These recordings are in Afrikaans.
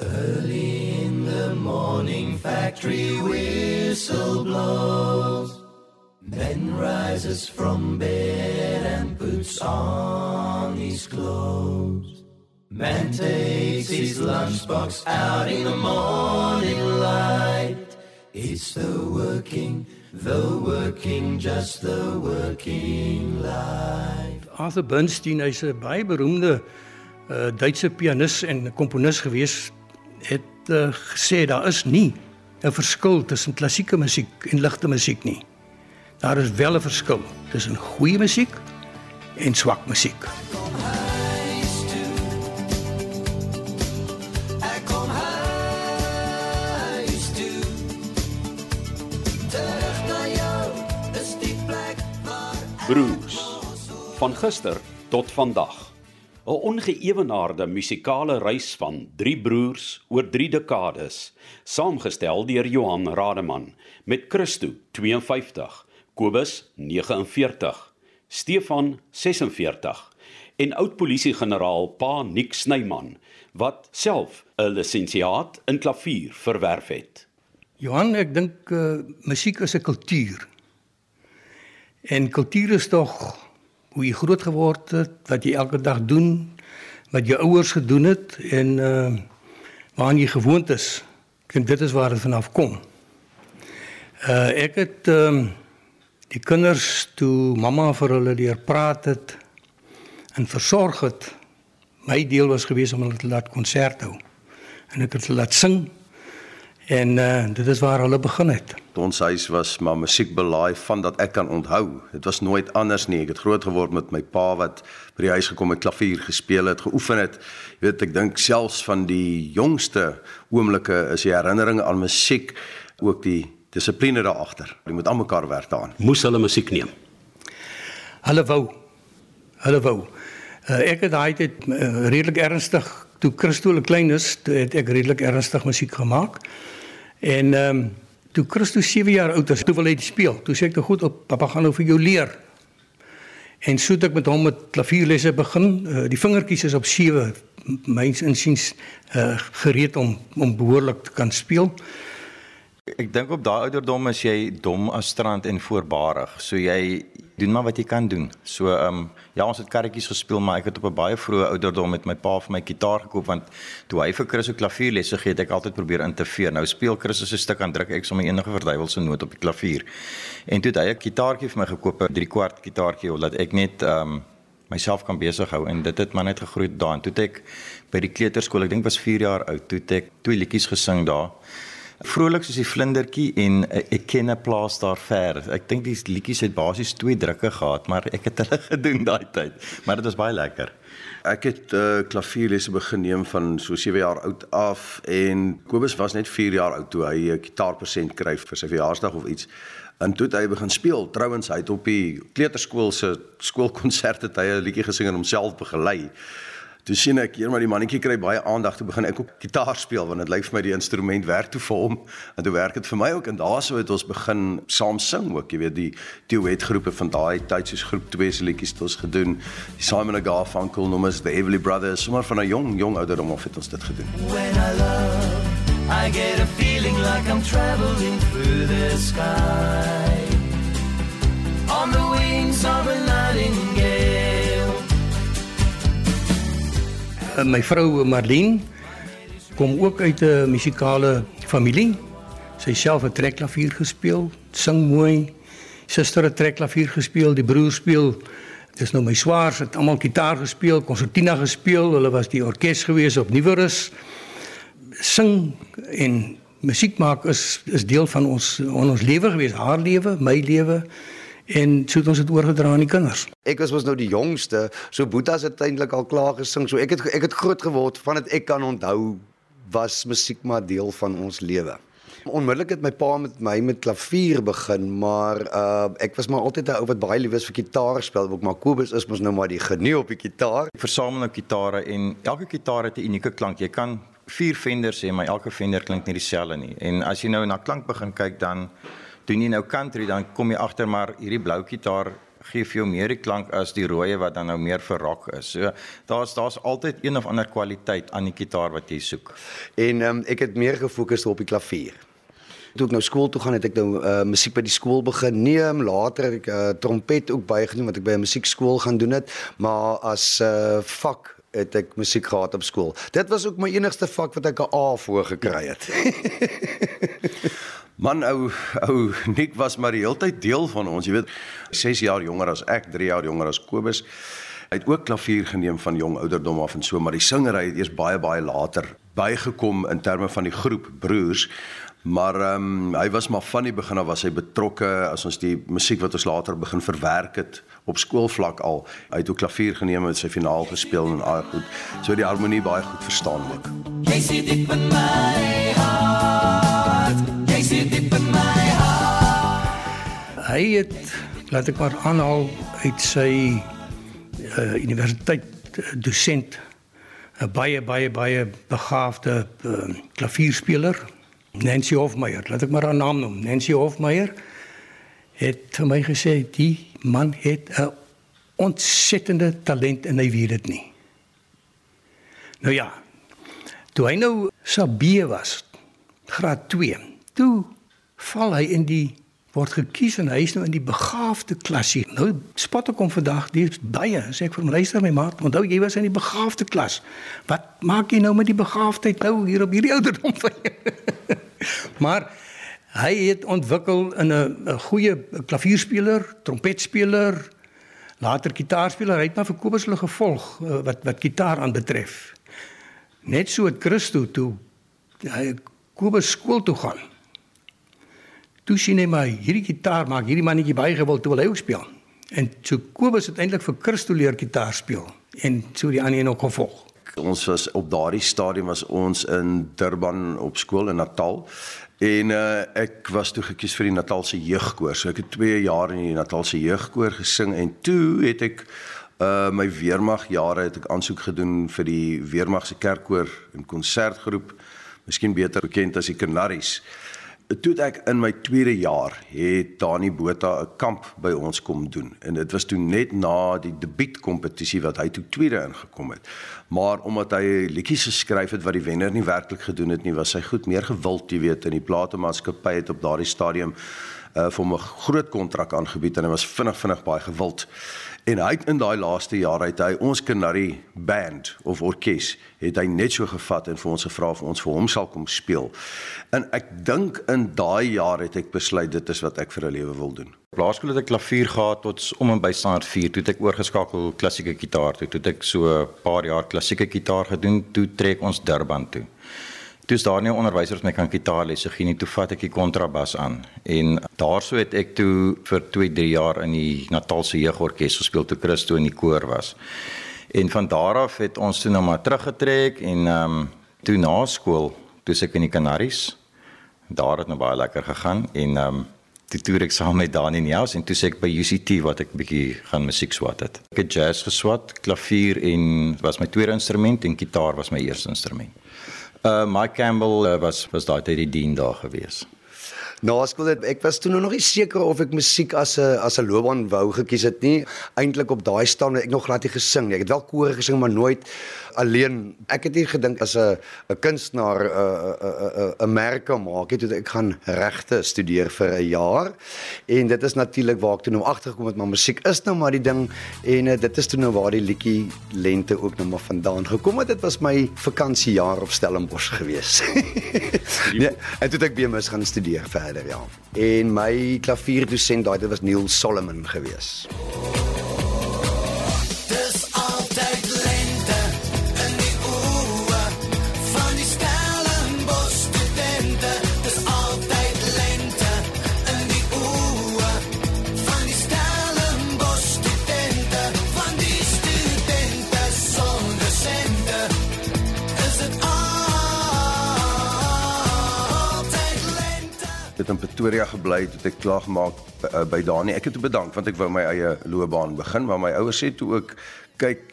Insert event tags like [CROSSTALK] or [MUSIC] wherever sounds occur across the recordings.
Early in the morning, factory whistle blows. Ben rises from bed and puts on his clothes. Man takes his lunchbox out in the morning light. It's the working, the working, just the working life. Arthur Bernstein, hy's 'n baie beroemde uh, Duitse pianis en komponis gewees, het uh, gesê daar is nie 'n verskil tussen klassieke musiek en ligte musiek nie. Daar is wel 'n verskil tussen goeie musiek en swak musiek. Broers van gister tot vandag. 'n Ongeëwenaarde musikale reis van drie broers oor 3 dekades, saamgestel deur Johan Rademan met Christo 52, Kobus 49, Stefan 46 en oud polisiegeneraal Pa Nik Snyman wat self 'n lisensiaat in klavier verwerf het. Johan, ek dink uh, musiek is 'n kultuur. En kultuur is tog hoe jy groot geword het, wat jy elke dag doen, wat jou ouers gedoen het en uh waaraan jy gewoond is. Ek dink dit is waar dit vanaf kom. Uh ek het ehm um, die kinders toe mamma vir hulle leer praat het en versorg het. My deel was gewees om hulle te laat konsert hou. En ek het hulle laat sing. En uh dit is waar hulle begin het. Ons huis was maar musiekbelaai van dat ek kan onthou. Dit was nooit anders nie. Ek het groot geword met my pa wat by die huis gekom het, klavier gespeel het, geoefen het. Jy weet, ek dink selfs van die jongste oomblikke is die herinnering aan musiek ook die dissipline daar agter. Jy moet aan mekaar werk daaraan. Moes hulle musiek neem. Hulle wou. Hulle wou. Uh, ek het daai tyd uh, redelik ernstig toe Christo klein is, toe het ek redelik ernstig musiek gemaak. En ehm um, toe Christo 7 jaar oud is, toe wil hy speel. Toe sê ek te goed op, pappa gaan nou vir jou leer. En so het ek met hom met klavierlesse begin. Uh, die vingertjies is op 7 myns insiens uh, gereed om om behoorlik te kan speel. Ek dink op daai ouderdom is jy dom as strand en voorbarig. So jy doen maar wat jy kan doen. So ehm um, ja, ons het karretjies gespeel, maar ek het op 'n baie vroeë ouderdom met my pa vir my gitaar gekoop want toe hy vir Chris 'n klavierlesse gegee het, ek altyd probeer interfereer. Nou speel Chris 'n stuk aan druk ek sommer enige verduiwelse noot op die klavier. En toe het hy 'n gitaartjie vir my gekoop, 'n 3 kwart gitaartjie, laat ek net ehm um, myself kan besig hou en dit het maar net gegroei daarin. Toe het ek by die kleuterskool, ek dink was 4 jaar oud, toe het ek twee liedjies gesing daar vrolik soos die vlindertjie en uh, ek ken 'n plaas daar ver. Ek dink die liedjies het basies twee drukke gehad, maar ek het hulle [LAUGHS] gedoen daai tyd. Maar dit was baie lekker. Ek het uh, klavierlesse begin neem van so 7 jaar oud af en Kobus was net 4 jaar oud toe hy 'n gitaarpersent kry vir sy verjaarsdag of iets. En toe het hy begin speel. Trouwens, hy het op die kleuterskool se skoolkonserte tye 'n liedjie gesing en homself begelei. Toe sien ek hier maar die mannetjie kry baie aandag toe begin ek ook gitaar speel want dit lyk vir my die instrument werk toe vir hom en toe werk dit vir my ook en daarso het ons begin saam sing ook jy weet die duet groepe van daai tyd soos groep 2 se liedjies het ons gedoen die Simon and Garfunkel nommers the Everly Brothers sommer van 'n jong jong ouderdom af het ons dit gedoen when I love, I get a feeling like I'm traveling through the sky. On the wings of a nightingale. My vrou Marlene kom ook uit 'n musikale familie. Sy self het trekklavier gespeel, sing mooi. Suster het trekklavier gespeel, die broer speel Dis nou my swaars het almal gitaar gespeel, konsertina gespeel. Hulle was die orkes gewees op Nieuwerus. Sing en musiek maak is is deel van ons ons lewe gewees, haar lewe, my lewe en so het ons dit oorgedra aan die kinders. Ek was mos nou die jongste, so Boetas het eintlik al klaar gesing. So ek het ek het groot geword van dit ek kan onthou was musiek maar deel van ons lewe. Onmiddellik het my pa met my met klavier begin, maar uh ek was maar altyd 'n ou wat baie lief was vir gitaar speel. Ook maar Kobus is mos nou maar die genie op die gitaar. Ek versamel nou gitare en elke gitaar het 'n unieke klank. Jy kan vier vendors hê, maar elke vender klink nie dieselfde nie. En as jy nou na klank begin kyk dan doen jy nou country dan kom jy agter maar hierdie blou gitaar gee vir jou meer die klank as die rooi wat dan nou meer vir rock is. So daar's daar's altyd een of ander kwaliteit aan die gitaar wat jy soek. En um, ek het meer gefokus op die klavier. Toe ek nou skool toe gaan het ek nou uh, musiek by die skool begin neem. Later het ek uh, trompet ook bygedoen wat ek by 'n musiekskool gaan doen het, maar as 'n uh, vak het ek musiek gehad op skool. Dit was ook my enigste vak wat ek 'n A voor gekry het. [LAUGHS] [LAUGHS] Man ou ou Nick was maar die hele tyd deel van ons, jy weet, 6 jaar jonger as ek, 3 jaar jonger as Kobus. Hy het ook klavier geneem van jong ouderdom af en so, maar die singery het eers baie baie later bygekom in terme van die groep broers. Maar ehm um, hy was maar van die begin af was hy betrokke as ons die musiek wat ons later begin verwerk het op skoolvlak al. Hy het ook klavier geneem en sy finaal gespeel en al goed. So die harmonie baie goed verstaan ook. Jy sit diep in my hart. Hy het laat ek maar aanhaal uit sy uh, universiteit uh, dosent 'n baie baie baie begaafde uh, klavierspeler Nancy Hofmeyer, laat ek maar haar naam noem. Nancy Hofmeyer het vir my gesê die man het 'n ontsettende talent en hy weet dit nie. Nou ja. Toe hy nou Sabie was, graad 2. Toe val hy in die word gekies en hy is nou in die begaafde klas hier. Nou spot ek hom vandag, dis baie. Sê ek vir hom luister my maat, onthou jy was in die begaafde klas. Wat maak jy nou met die begaafdheid nou hier op hierdie ouderdom van jou? [LAUGHS] maar hy het ontwikkel in 'n goeie klavierspeler, trompetspeler, later gitaarspeler. Hy het maar vir Kobus hulle gevolg eh, wat wat gitaar aanbetref. Net so het Christo toe hy Kobus skool toe gaan. Toe sien hy maar hierdie gitaar maak hierdie mannetjie baie gewild toe wil hy ook speel. En so Kobus het eintlik vir Christo leer gitaar speel en so die ander een ook gevolg. Ons was op daardie stadium was ons in Durban op skool in Natal. En uh, ek was toe gekies vir die Natalse jeugkoor. So ek het 2 jaar in die Natalse jeugkoor gesing en toe het ek uh my weermagjare het ek aansoek gedoen vir die weermag se kerkkoor en konsertgroep, miskien beter bekend as die Canaries toe ek in my tweede jaar het Dani Botha 'n kamp by ons kom doen en dit was toe net na die debuutkompetisie wat hy toe tweede ingekom het. Maar omdat hy liedjies geskryf het wat die wenner nie werklik gedoen het nie, was hy goed meer gewild, jy weet, in die platemaatskappy het op daardie stadium uh vir 'n groot kontrak aangebied en hy was vinnig vinnig baie gewild. En hy het in daai laaste jaar uit hy ons Canary band of orkes het hy net so gevat en vir ons gevra of ons vir hom sal kom speel. En ek dink in daai jaar het ek besluit dit is wat ek vir 'n lewe wil doen. Laerskool het ek klavier gehad tot om en by standaard 4 toe ek oorgeskakel klassieke gitaar toe. Toe ek so 'n paar jaar klassieke gitaar gedoen, toe trek ons Durban toe. Toe is daar nie 'n onderwyser wat my kan gitaarlesse gee nie. Toe vat ek die kontrabas aan. En daarso het ek toe vir 2, 3 jaar in die Natalse jeugorkes gespeel toe Christo in die koor was. En van daar af het ons toe nou maar teruggetrek en ehm um, toe na skool, toe ek in die Kanaries. Daar het nou baie lekker gegaan en ehm um, toe toer ek saam met Dani Niels en toe sê ek by UCT wat ek bietjie gaan musiek swat het. Ek het jazz geswat, klavier en was my tweede instrument en gitaar was my eerste instrument. Uh Mike Campbell uh, was was daai tyd die dien daar gewees. Na skool het ek was toe nog nie seker of ek musiek as 'n as 'n loopbaan wou gekies het nie. Eintlik op daai stadium het ek nog glad nie gesing nie. Ek het wel koor gesing maar nooit alleen. Ek het nie gedink as 'n 'n kunstenaar 'n 'n 'n 'n merke maak het. Ek gaan regte studeer vir 'n jaar. En dit is natuurlik waar ek toe nou agtergekom het maar musiek is nou maar die ding en uh, dit is toe nou waar die liedjie lente ook nou maar vandaan gekom het. Dit was my vakansiejaar op Stellenbosch gewees. [LAUGHS] nee, en toe het ek BMS gaan studeer verder ja. En my klavierdosent daai dit was Neil Solomon gewees. Pretoria gebly het ek klaar gemaak uh, by Dani. Ek het toe bedank want ek wou my eie loopbaan begin, maar my ouers sê toe ook kyk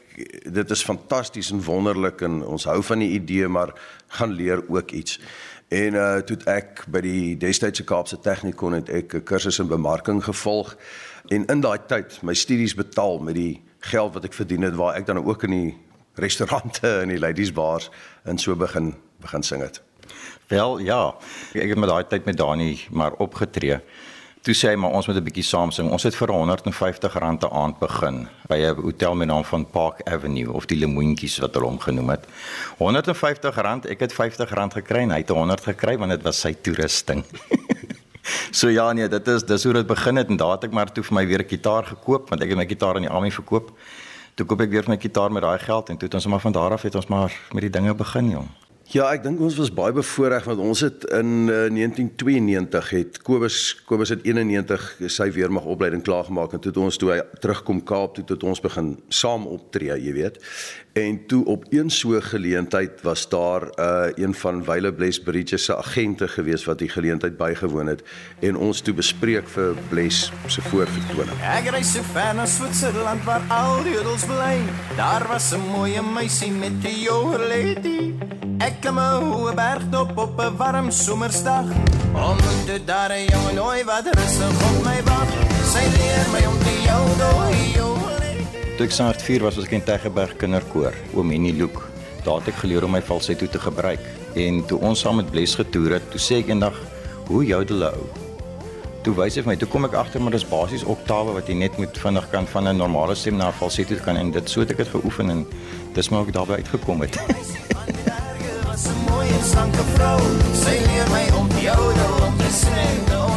dit is fantasties en wonderlik en ons hou van die idee maar gaan leer ook iets. En uh toe ek by die destydse Kaapse Technikon het ek 'n kursus in bemarking gevolg en in daai tyd my studies betaal met die geld wat ek verdien het waar ek dan ook in die restaurante en die ladies bars en so begin begin sing het. Wel ja, ek het met daai tyd met Dani maar opgetree. Toe sê hy maar ons moet 'n bietjie saam sing. Ons het vir R150 'n aand begin by 'n hotel met naam van Park Avenue of die Lemoentjies wat hulle hom genoem het. R150, ek het R50 gekry en hy het 100 gekry want dit was sy toerusting. [LAUGHS] so ja nee, dit is dis hoe dit begin het en daar het ek maar toe vir my weer 'n kitaar gekoop want ek het my kitaar in die army verkoop. Toe koop ek weer my kitaar met daai geld en toe het ons maar van daar af het ons maar met die dinge begin jong. Ja, ek dink ons was baie bevoordeel want ons het in uh, 1992 het Kobus Kobus het 91 sy weermagopleiding klaar gemaak en toe het ons toe hy terugkom Kaap toe het ons begin saam optree, jy weet. En toe op een so geleentheid was daar uh, een van Wyle Bless Bridges se agente gewees wat die geleentheid bygewoon het en ons toe bespreek vir Bless se voorvertoning. Ek reis so ver na Switserland waar al die jodels bly. Daar was 'n mooi meisie met 'n jodelady. Ek klim 'n hoë bergtop op 'n warm somersdag. Ontmoet daar 'n jong nooi wat rustig op my wag. Sy leer my om te jodel. Toe ek saart 4 was, was ek in Tegeberg Kinderkoor, oom Henny Loek. Daar het ek geleer om my falsetto te gebruik. En toe ons saam met Bles getoer het, toe sê ek eendag, "Hoe jodel ou?" Toe wys hy vir my, toe kom ek agter maar dis basies oktawe wat jy net moet vinnig kan van 'n normale stem na 'n falsetto kan en dit so het ek dit geoefen en dis maar ook daarbey uitgekom het. [LAUGHS] Sy leer my om om te oh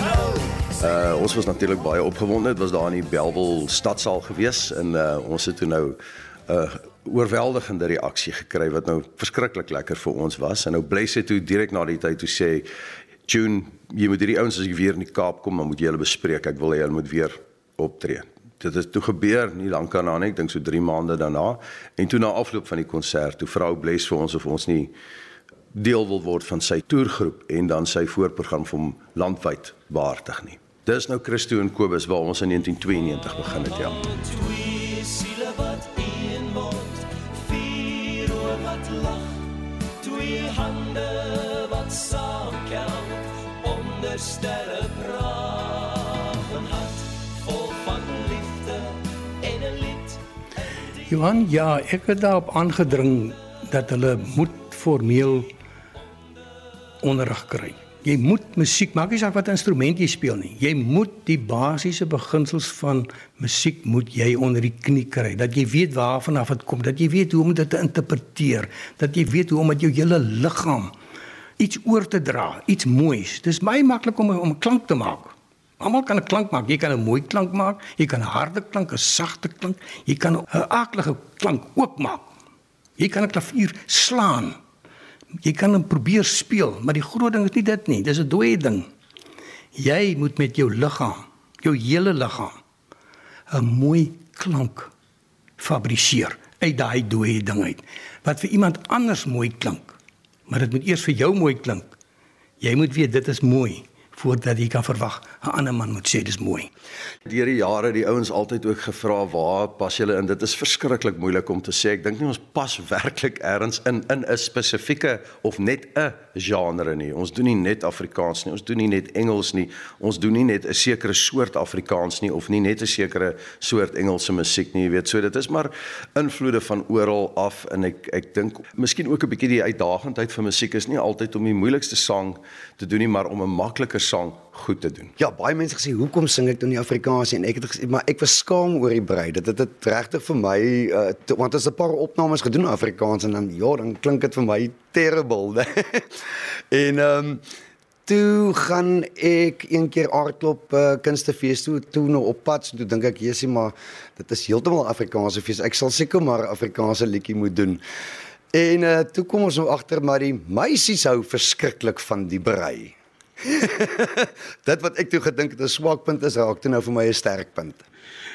Uh ons was natuurlik baie opgewonde. Dit was daar in die Belwel stadsaal gewees en uh ons het toe nou 'n uh, oorweldigende reaksie gekry wat nou verskriklik lekker vir ons was. En nou Bless het toe direk na die tyd toe sê June, jy moet hierdie ouens as jy weer in die Kaap kom, dan moet jy hulle bespreek. Ek wil hê hulle moet weer optree. Dit het toe gebeur nie lank daarna nie, ek dink so 3 maande daarna. En toe na afloop van die konsert, toe vrou Bless vir ons of ons nie deel wil word van sy toergroep en dan sy voorprogram hom landwyd behartig nie. Dis nou Christo en Kobus waar ons in 1992 begin het, ja. Twee siele wat een word, vier oë wat lag, twee hande wat saamkelk onder sterre praag en hart vol van liefde en 'n lied. Johan, ja, ek het daarop aangedring dat hulle moet formeel onderrig kry. Jy moet musiek, maak nie saak wat instrument jy speel nie. Jy moet die basiese beginsels van musiek moet jy onder die knie kry. Dat jy weet waarvan af dit kom, dat jy weet hoe om dit te interpreteer, dat jy weet hoe om met jou hele liggaam iets oor te dra, iets moois. Dis baie maklik om om 'n klank te maak. Almal kan 'n klank maak. Jy kan 'n mooi klank maak, jy kan 'n harde klank, 'n sagte klank, jy kan 'n aaklige klank ook maak. Jy kan 'n klavier slaan jy kan hom probeer speel, maar die groot ding is nie dit nie. Dis 'n dooie ding. Jy moet met jou liggaam, jou hele liggaam 'n mooi klank fabriseer uit daai dooie ding uit. Wat vir iemand anders mooi klink, maar dit moet eers vir jou mooi klink. Jy moet weet dit is mooi voordat jy kan verwag 'n ander man moet sê dis mooi. Deur die jare die ouens altyd ook gevra waar pas julle in? Dit is verskriklik moeilik om te sê. Ek dink nie ons pas werklik ergens in in 'n spesifieke of net 'n genre nie. Ons doen nie net Afrikaans nie. Ons doen nie net Engels nie. Ons doen nie net 'n sekere soort Afrikaans nie of nie net 'n sekere soort Engelse musiek nie, jy weet. So dit is maar invloede van oral af en ek ek dink miskien ook 'n bietjie die uitdagendheid van musiek is nie altyd om die moeilikste sang te doen nie, maar om 'n makliker sang goed te doen. Ja, baie mense gesê, "Hoekom sing ek dan nie Afrikaans nie?" En ek het gesê, "Maar ek was skaam oor die brei. Dit het dit regtig vir my uh, te, want as 'n paar opnames gedoen Afrikaans en dan ja, dan klink dit vir my terrible." né? [LAUGHS] en ehm um, toe gaan ek een keer aardklop uh, kunstefees toe toe nou op pad toe dink ek jesie maar dit is heeltemal Afrikaanse fees ek sal seker maar Afrikaanse liedjie moet doen en uh, toe kom ons nou agter maar die meisies hou verskriklik van die brei [LAUGHS] dit wat ek toe gedink het 'n swakpunt is raak toe nou vir my 'n sterkpunt.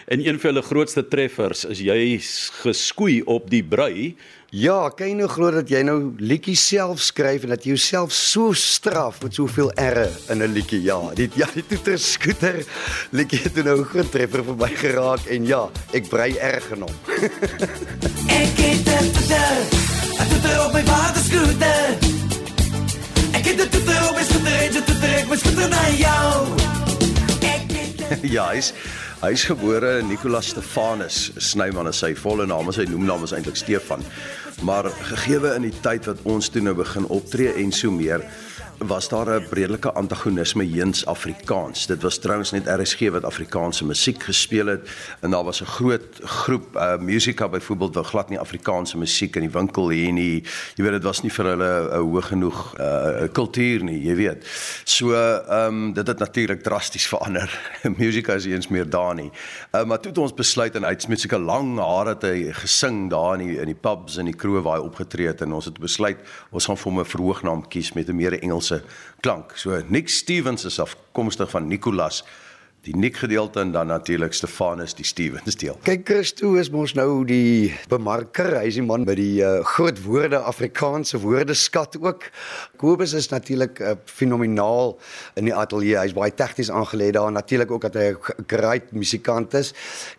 En een van hulle grootste treffers is jy geskoei op die brei. Ja, kan jy nou glo dat jy nou liedjies self skryf en dat jy jouself so straf met soveel erre in 'n liedjie. Ja, dit ja, die toeter skooter liedjie het nou 'n groot treffer vir my geraak en ja, ek brei erg in hom. [LAUGHS] Ek het dit toeter, ek toeter op my vader skooter. Skooter na jou. [LAUGHS] Ja, hy's Hy is gebore Nicolaas Stefanus Snyman is sy volle naam, sy noemnaam is eintlik Stefan. Maar gegeewe in die tyd wat ons toe nou begin optree en so meer was daar 'n redelike antagonisme heens Afrikaans. Dit was trouens net RSG wat Afrikaanse musiek gespeel het en daar was 'n groot groep uh musika byvoorbeeld wat glad nie Afrikaanse musiek in die winkel hê nie. Jy weet dit was nie vir hulle 'n uh, hoog genoeg uh kultuur nie, jy weet. So ehm um, dit het natuurlik drasties verander. [LAUGHS] musika is eens meer daar nie. Uh maar toe het ons besluit en uit met seker lang hare het hy gesing daar in die in die pubs en die kroeg waar hy opgetree het en ons het besluit ons gaan vir hom 'n verhoognaam kies met 'n meer Engels Engelse klank. So Nick Stevens is afkomstig van Nicolas die Nick gedeelte en dan natuurlik Stefanus die Stevens deel. Kyk Christo is mos nou die bemarker, hy is die man by die uh, groot woorde Afrikaanse woordeskat ook. Kobus is natuurlik uh, fenomenaal in die ateljee. Hy's baie tegnies aangelê daar natuurlik ook dat hy 'n great musikant is.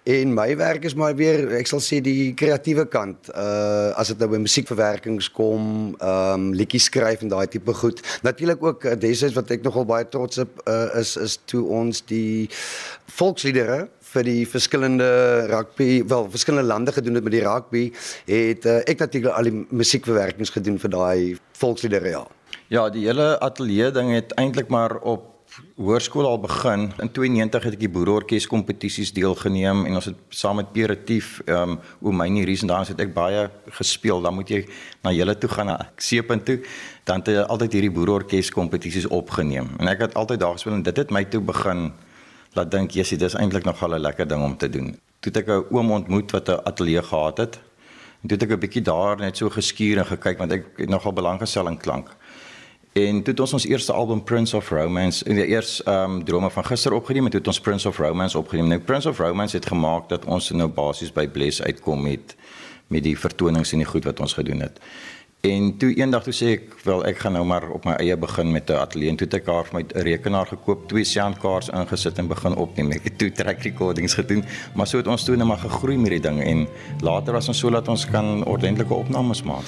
En my werk is maar weer ek sal sê die kreatiewe kant. Uh as dit nou by musiekverwerkings kom, ehm um, liedjies skryf en daai tipe goed. Natuurlik ook uh, destyds wat ek nogal baie trots op uh, is is toe ons die volksliedere vir die verskillende rugby, wel verskillende lande gedoen het met die rugby, het uh, ek natuurlik al die musiekverwerkings gedoen vir daai volksliedere ja. Ja, die hele ateljee ding het eintlik maar op hoërskool al begin. In 92 het ek die boerorkes kompetisies deelgeneem en ons het saam met Peretief, ehm um, Omeyni Ries en daar het ek baie gespeel. Dan moet jy na julle toe gaan na Seepunt toe. Dan het jy altyd hierdie boerorkes kompetisies opgeneem. En ek het altyd daar gespeel en dit het my toe begin laat dink jy dis eintlik nogal 'n lekker ding om te doen. Toe het ek 'n oom ontmoet wat 'n ateljee gehad het. En toe het ek 'n bietjie daar net so geskuur en gekyk want ek het nogal belang gestel in klank. En toe het ons ons eerste album Prince of Romance die eers ehm um, drome van gister opgeneem en toe het ons Prince of Romance opgeneem. Nou Prince of Romance het gemaak dat ons nou basies by Bless uitkom met met die vertonings en die goed wat ons gedoen het. En toe eendag toe sê ek wel ek gaan nou maar op my eie begin met 'n ateljee en toe het ek haar vir my rekenaar gekoop, twee soundcards ingesit en begin opneem. Ek het toe track recordings gedoen, maar so het ons toe net maar gegroei met die ding en later was ons so dat ons kan ordentlike opnames maak.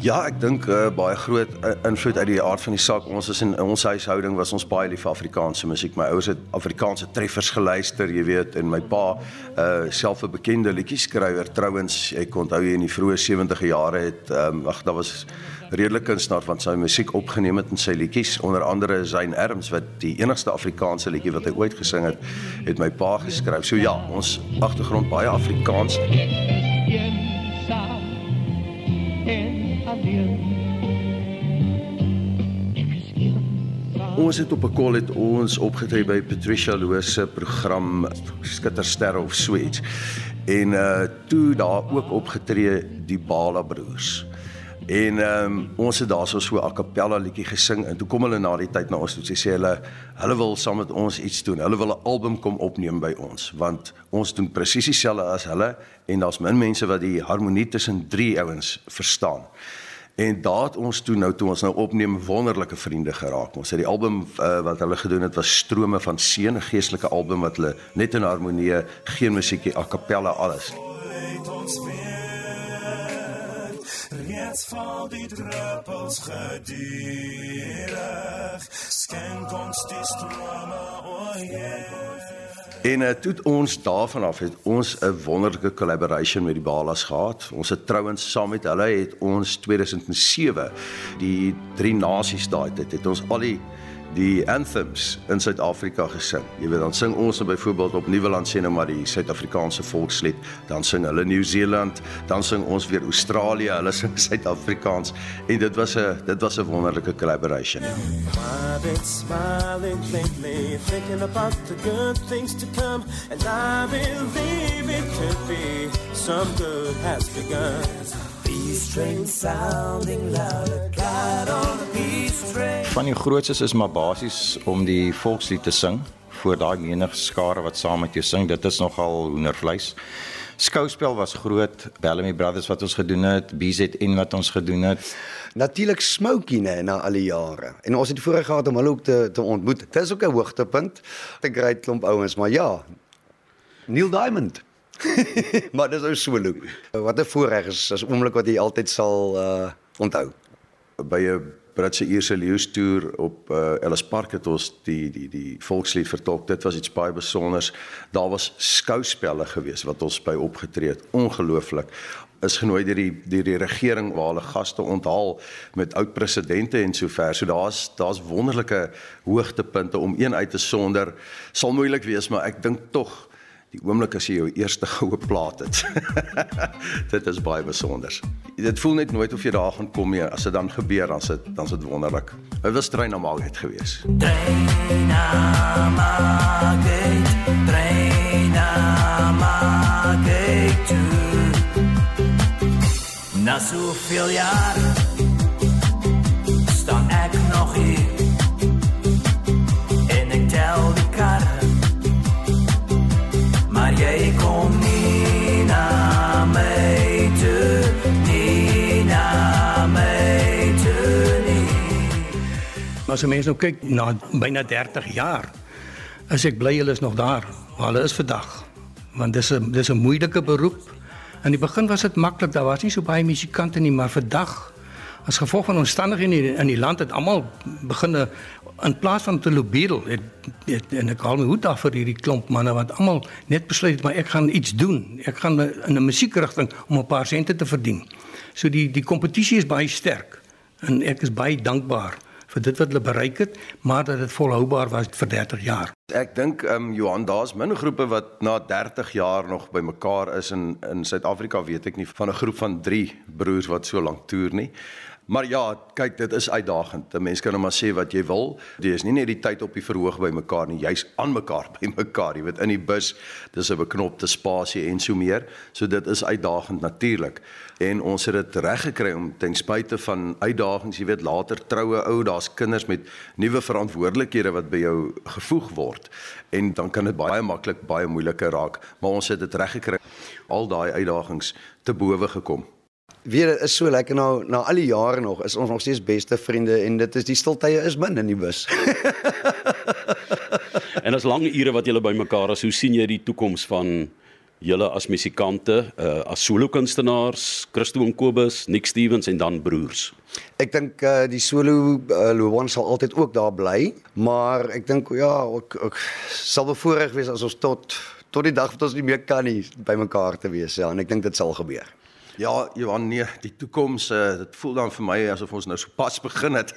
Ja, ek dink uh, baie groot uh, invloed uit die aard van die saak. Ons is in ons huishouding was ons baie lief vir Afrikaanse musiek. My ouers het Afrikaanse treffers geluister, jy weet, en my pa uh self 'n bekende liedjieskrywer trouens, ek onthou hy in die vroeë 70e jare het um, ag, daar was redelike kunstenaar van sy musiek opgeneem het in sy liedjies onder andere Zayn Erms wat die enigste Afrikaanse liedjie wat hy ooit gesing het het my pa geskryf. So ja, ons agtergrond baie Afrikaans. Ons het op 'n kol het ons opgetree by Patricia Loose se program Skittersterre of so iets. En uh toe daar ook opgetree die Bala broers. En ehm um, ons het daarso so 'n a cappella liedjie gesing en toe kom hulle na die tyd na ons toe sê hulle hulle wil saam met ons iets doen. Hulle wil 'n album kom opneem by ons want ons doen presies dieselfde as hulle en daar's min mense wat die harmonie tussen drie ouens verstaan. En daar het ons toe nou toe ons nou opneem wonderlike vriende geraak. Ons het die album uh, wat hulle gedoen het was Strome van Seën, 'n geestelike album wat hulle net in harmonie, geen musiekie, a cappella alles. Ons weer Reeds val die druppels gedurig Skenk ons die strome o yeah. En uh, toe ons daarvan af het ons 'n wonderlike collaboration met die Balas gehad. Ons het trouens saam met hulle het ons 2007 die drie nasies daai tyd het ons al die die anthems in Suid-Afrika gesing. Jy weet dan sing ons byvoorbeeld op Nieuweland sê nou maar die Suid-Afrikaanse volkslied, dan sing hulle Nieu-Seeland, dan sing ons weer Australië, hulle sing [LAUGHS] Suid-Afrikaans en dit was 'n dit was 'n wonderlike collaboration. I've been smiling lately thinking about the good things to come and I believe it could be some good has begun. Van die grootstes is maar basies om die volkslied te sing voor daai menige skare wat saam met jou sing. Dit is nogal hoendervleis. Skouspel was groot, Bellamy Brothers wat ons gedoen het, BZN wat ons gedoen het. Natuurlik Smokey nê na al die jare. En ons het voorheen gehad om hulle ook te te ontmoet. Dit is ook 'n hoogtepunt. 'n Great klomp ouens, maar ja. Neil Diamond. [LAUGHS] maar dis ou solo. Wat 'n voorreg is as oomblik wat jy altyd sal uh onthou. By 'n Britse Ierse leeustoer op uh, Ellis Park het ons die die die volkslied vertolk. Dit was iets baie spesiaals. Daar was skouspelle gewees wat ons by opgetree het. Ongelooflik is genooi deur die deur die regering waar hulle gaste onthaal met oud presidente en sover. So daar's daar's wonderlike hoogtepunte om een uit te sonder. Sal moeilik wees, maar ek dink tog die oomblik as jy jou eerste [LAUGHS] goue plaat het. [LAUGHS] dit is baie besonder. Dit voel net nooit of jy daar gaan kom nie. As dit dan gebeur, dan sit dan sit wonderlik. Dit was trein na Margate gewees. Trein na Margate, trein na Margate. Na soveel jare staan ek nog hier. Maar as mense nou kyk na byna 30 jaar as ek bly hulle is nog daar waar hulle is vandag. Want dis 'n dis 'n moeilike beroep. In die begin was dit maklik daar was nie so baie musikante nie maar vandag as gevolg van omstandighede in die, in die land het almal begine in plaas van te lobedel het, het en ek haal my hoed af vir hierdie klomp manne want almal net besluit maar ek gaan iets doen. Ek gaan in 'n musiekrigting om 'n paar sente te verdien. So die die kompetisie is baie sterk en ek is baie dankbaar vir dit wat hulle bereik het, maar dat dit volhoubaar was vir 30 jaar. Ek dink ehm um, Johan, daar's min groepe wat na 30 jaar nog bymekaar is in in Suid-Afrika weet ek nie van 'n groep van 3 broers wat so lank toer nie. Maar ja, kyk, dit is uitdagend. 'n Mens kan nou maar sê wat jy wil. Jy is nie net die tyd op die verhoog by mekaar nie, jy's aan mekaar [LAUGHS] by mekaar. Jy weet in die bus, dis 'n beknopte spasie en so meer. So dit is uitdagend natuurlik. En ons het dit reg gekry om ten spyte van uitdagings, jy weet, later troue ou, daar's kinders met nuwe verantwoordelikhede wat by jou gevoeg word. En dan kan dit baie maklik baie moeiliker raak, maar ons het dit reg gekry. Al daai uitdagings te bowe gekom weer is so lekker nou na al die jare nog is ons nog steeds beste vriende en dit is die stiltye is min in die bus. [LAUGHS] en as lang ure wat julle bymekaar is, hoe sien jy die toekoms van julle as musikante, uh, as solo kunstenaars, Christo en Kobus, Nick Stevens en dan broers? Ek dink uh, die solo uh, loopbaan sal altyd ook daar bly, maar ek dink ja, ek, ek sal bevoorreg wees as ons tot tot die dag wat ons nie meer kan nie bymekaar te wees ja, en ek dink dit sal gebeur. Ja, Johan, nee, die toekoms, uh, dit voel dan vir my asof ons nou so pas begin het.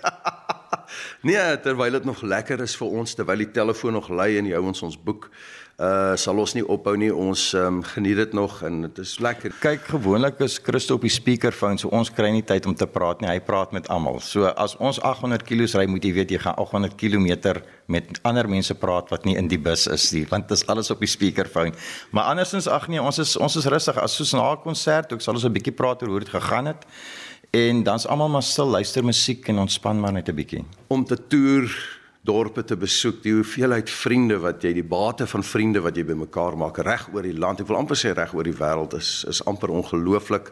[LAUGHS] nee, terwyl dit nog lekker is vir ons terwyl die telefoon nog lui en jy hou ons ons boek uh sal ons nie ophou nie. Ons um, geniet dit nog en dit is lekker. Kyk, gewoonlik is Christo op die speakerphone, so ons kry nie tyd om te praat nie. Hy praat met almal. So as ons 800 km ry, moet jy weet jy gaan 800 km met ander mense praat wat nie in die bus is nie, want dit is alles op die speakerphone. Maar andersins ag nee, ons is ons is rustig. As soos na 'n konsert, ook sal ons 'n bietjie praat oor hoe dit gegaan het. En dan's almal maar stil, luister musiek en ontspan maar net 'n bietjie. Om te toer dorpe te besoek, die hoeveelheid vriende wat jy, die bate van vriende wat jy bymekaar maak reg oor die land. Ek wil amper sê reg oor die wêreld is is amper ongelooflik.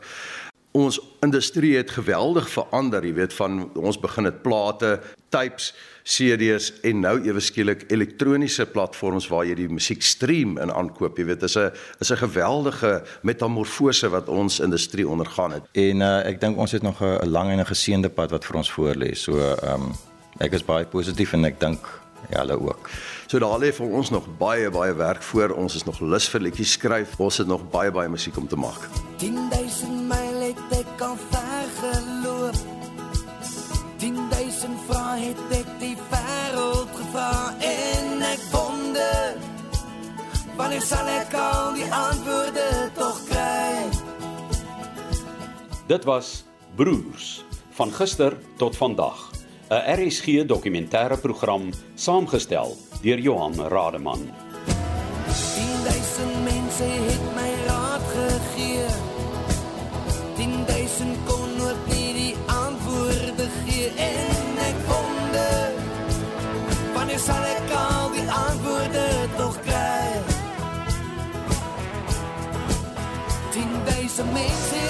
Ons industrie het geweldig verander, jy weet van ons begin het plate, tapes, CD's en nou ewe skielik elektroniese platforms waar jy die musiek stream en aankoop. Jy weet, is 'n is 'n geweldige metamorfose wat ons industrie ondergaan het. En uh, ek dink ons het nog 'n lang en 'n geseënde pad wat vir ons voorlê. So ehm um ek is baie positief en ek dink julle ook. So daar lê vir ons nog baie baie werk voor. Ons is nog lus vir liedjies skryf. Ons het nog baie baie musiek om te maak. 10000 myl het ek al ver geloop. 10000 vrae het ek die wêreld gevra en ek wonder wanneer sal ek al die antwoorde tog kry? Dit was Broers van gister tot vandag. 'n RSG dokumentêre program saamgestel deur Johan Rademan. 10000 mense het my raad gegee. 10000 kon nooit nie die antwoorde gee en ek wonder wanneer sal ek al die antwoorde tog kry? 10000 mense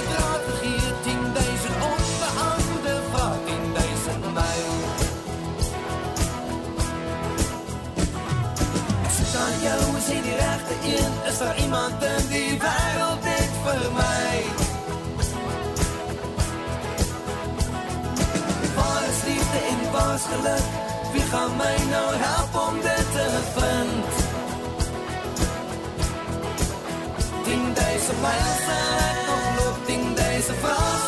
er iemand in die wereld dit voor mij? Waar is liefde in waar is? Wie gaat mij nou helpen om dit te vinden? Tien deze mensen, zijn nog loopt, tien deze vrouw.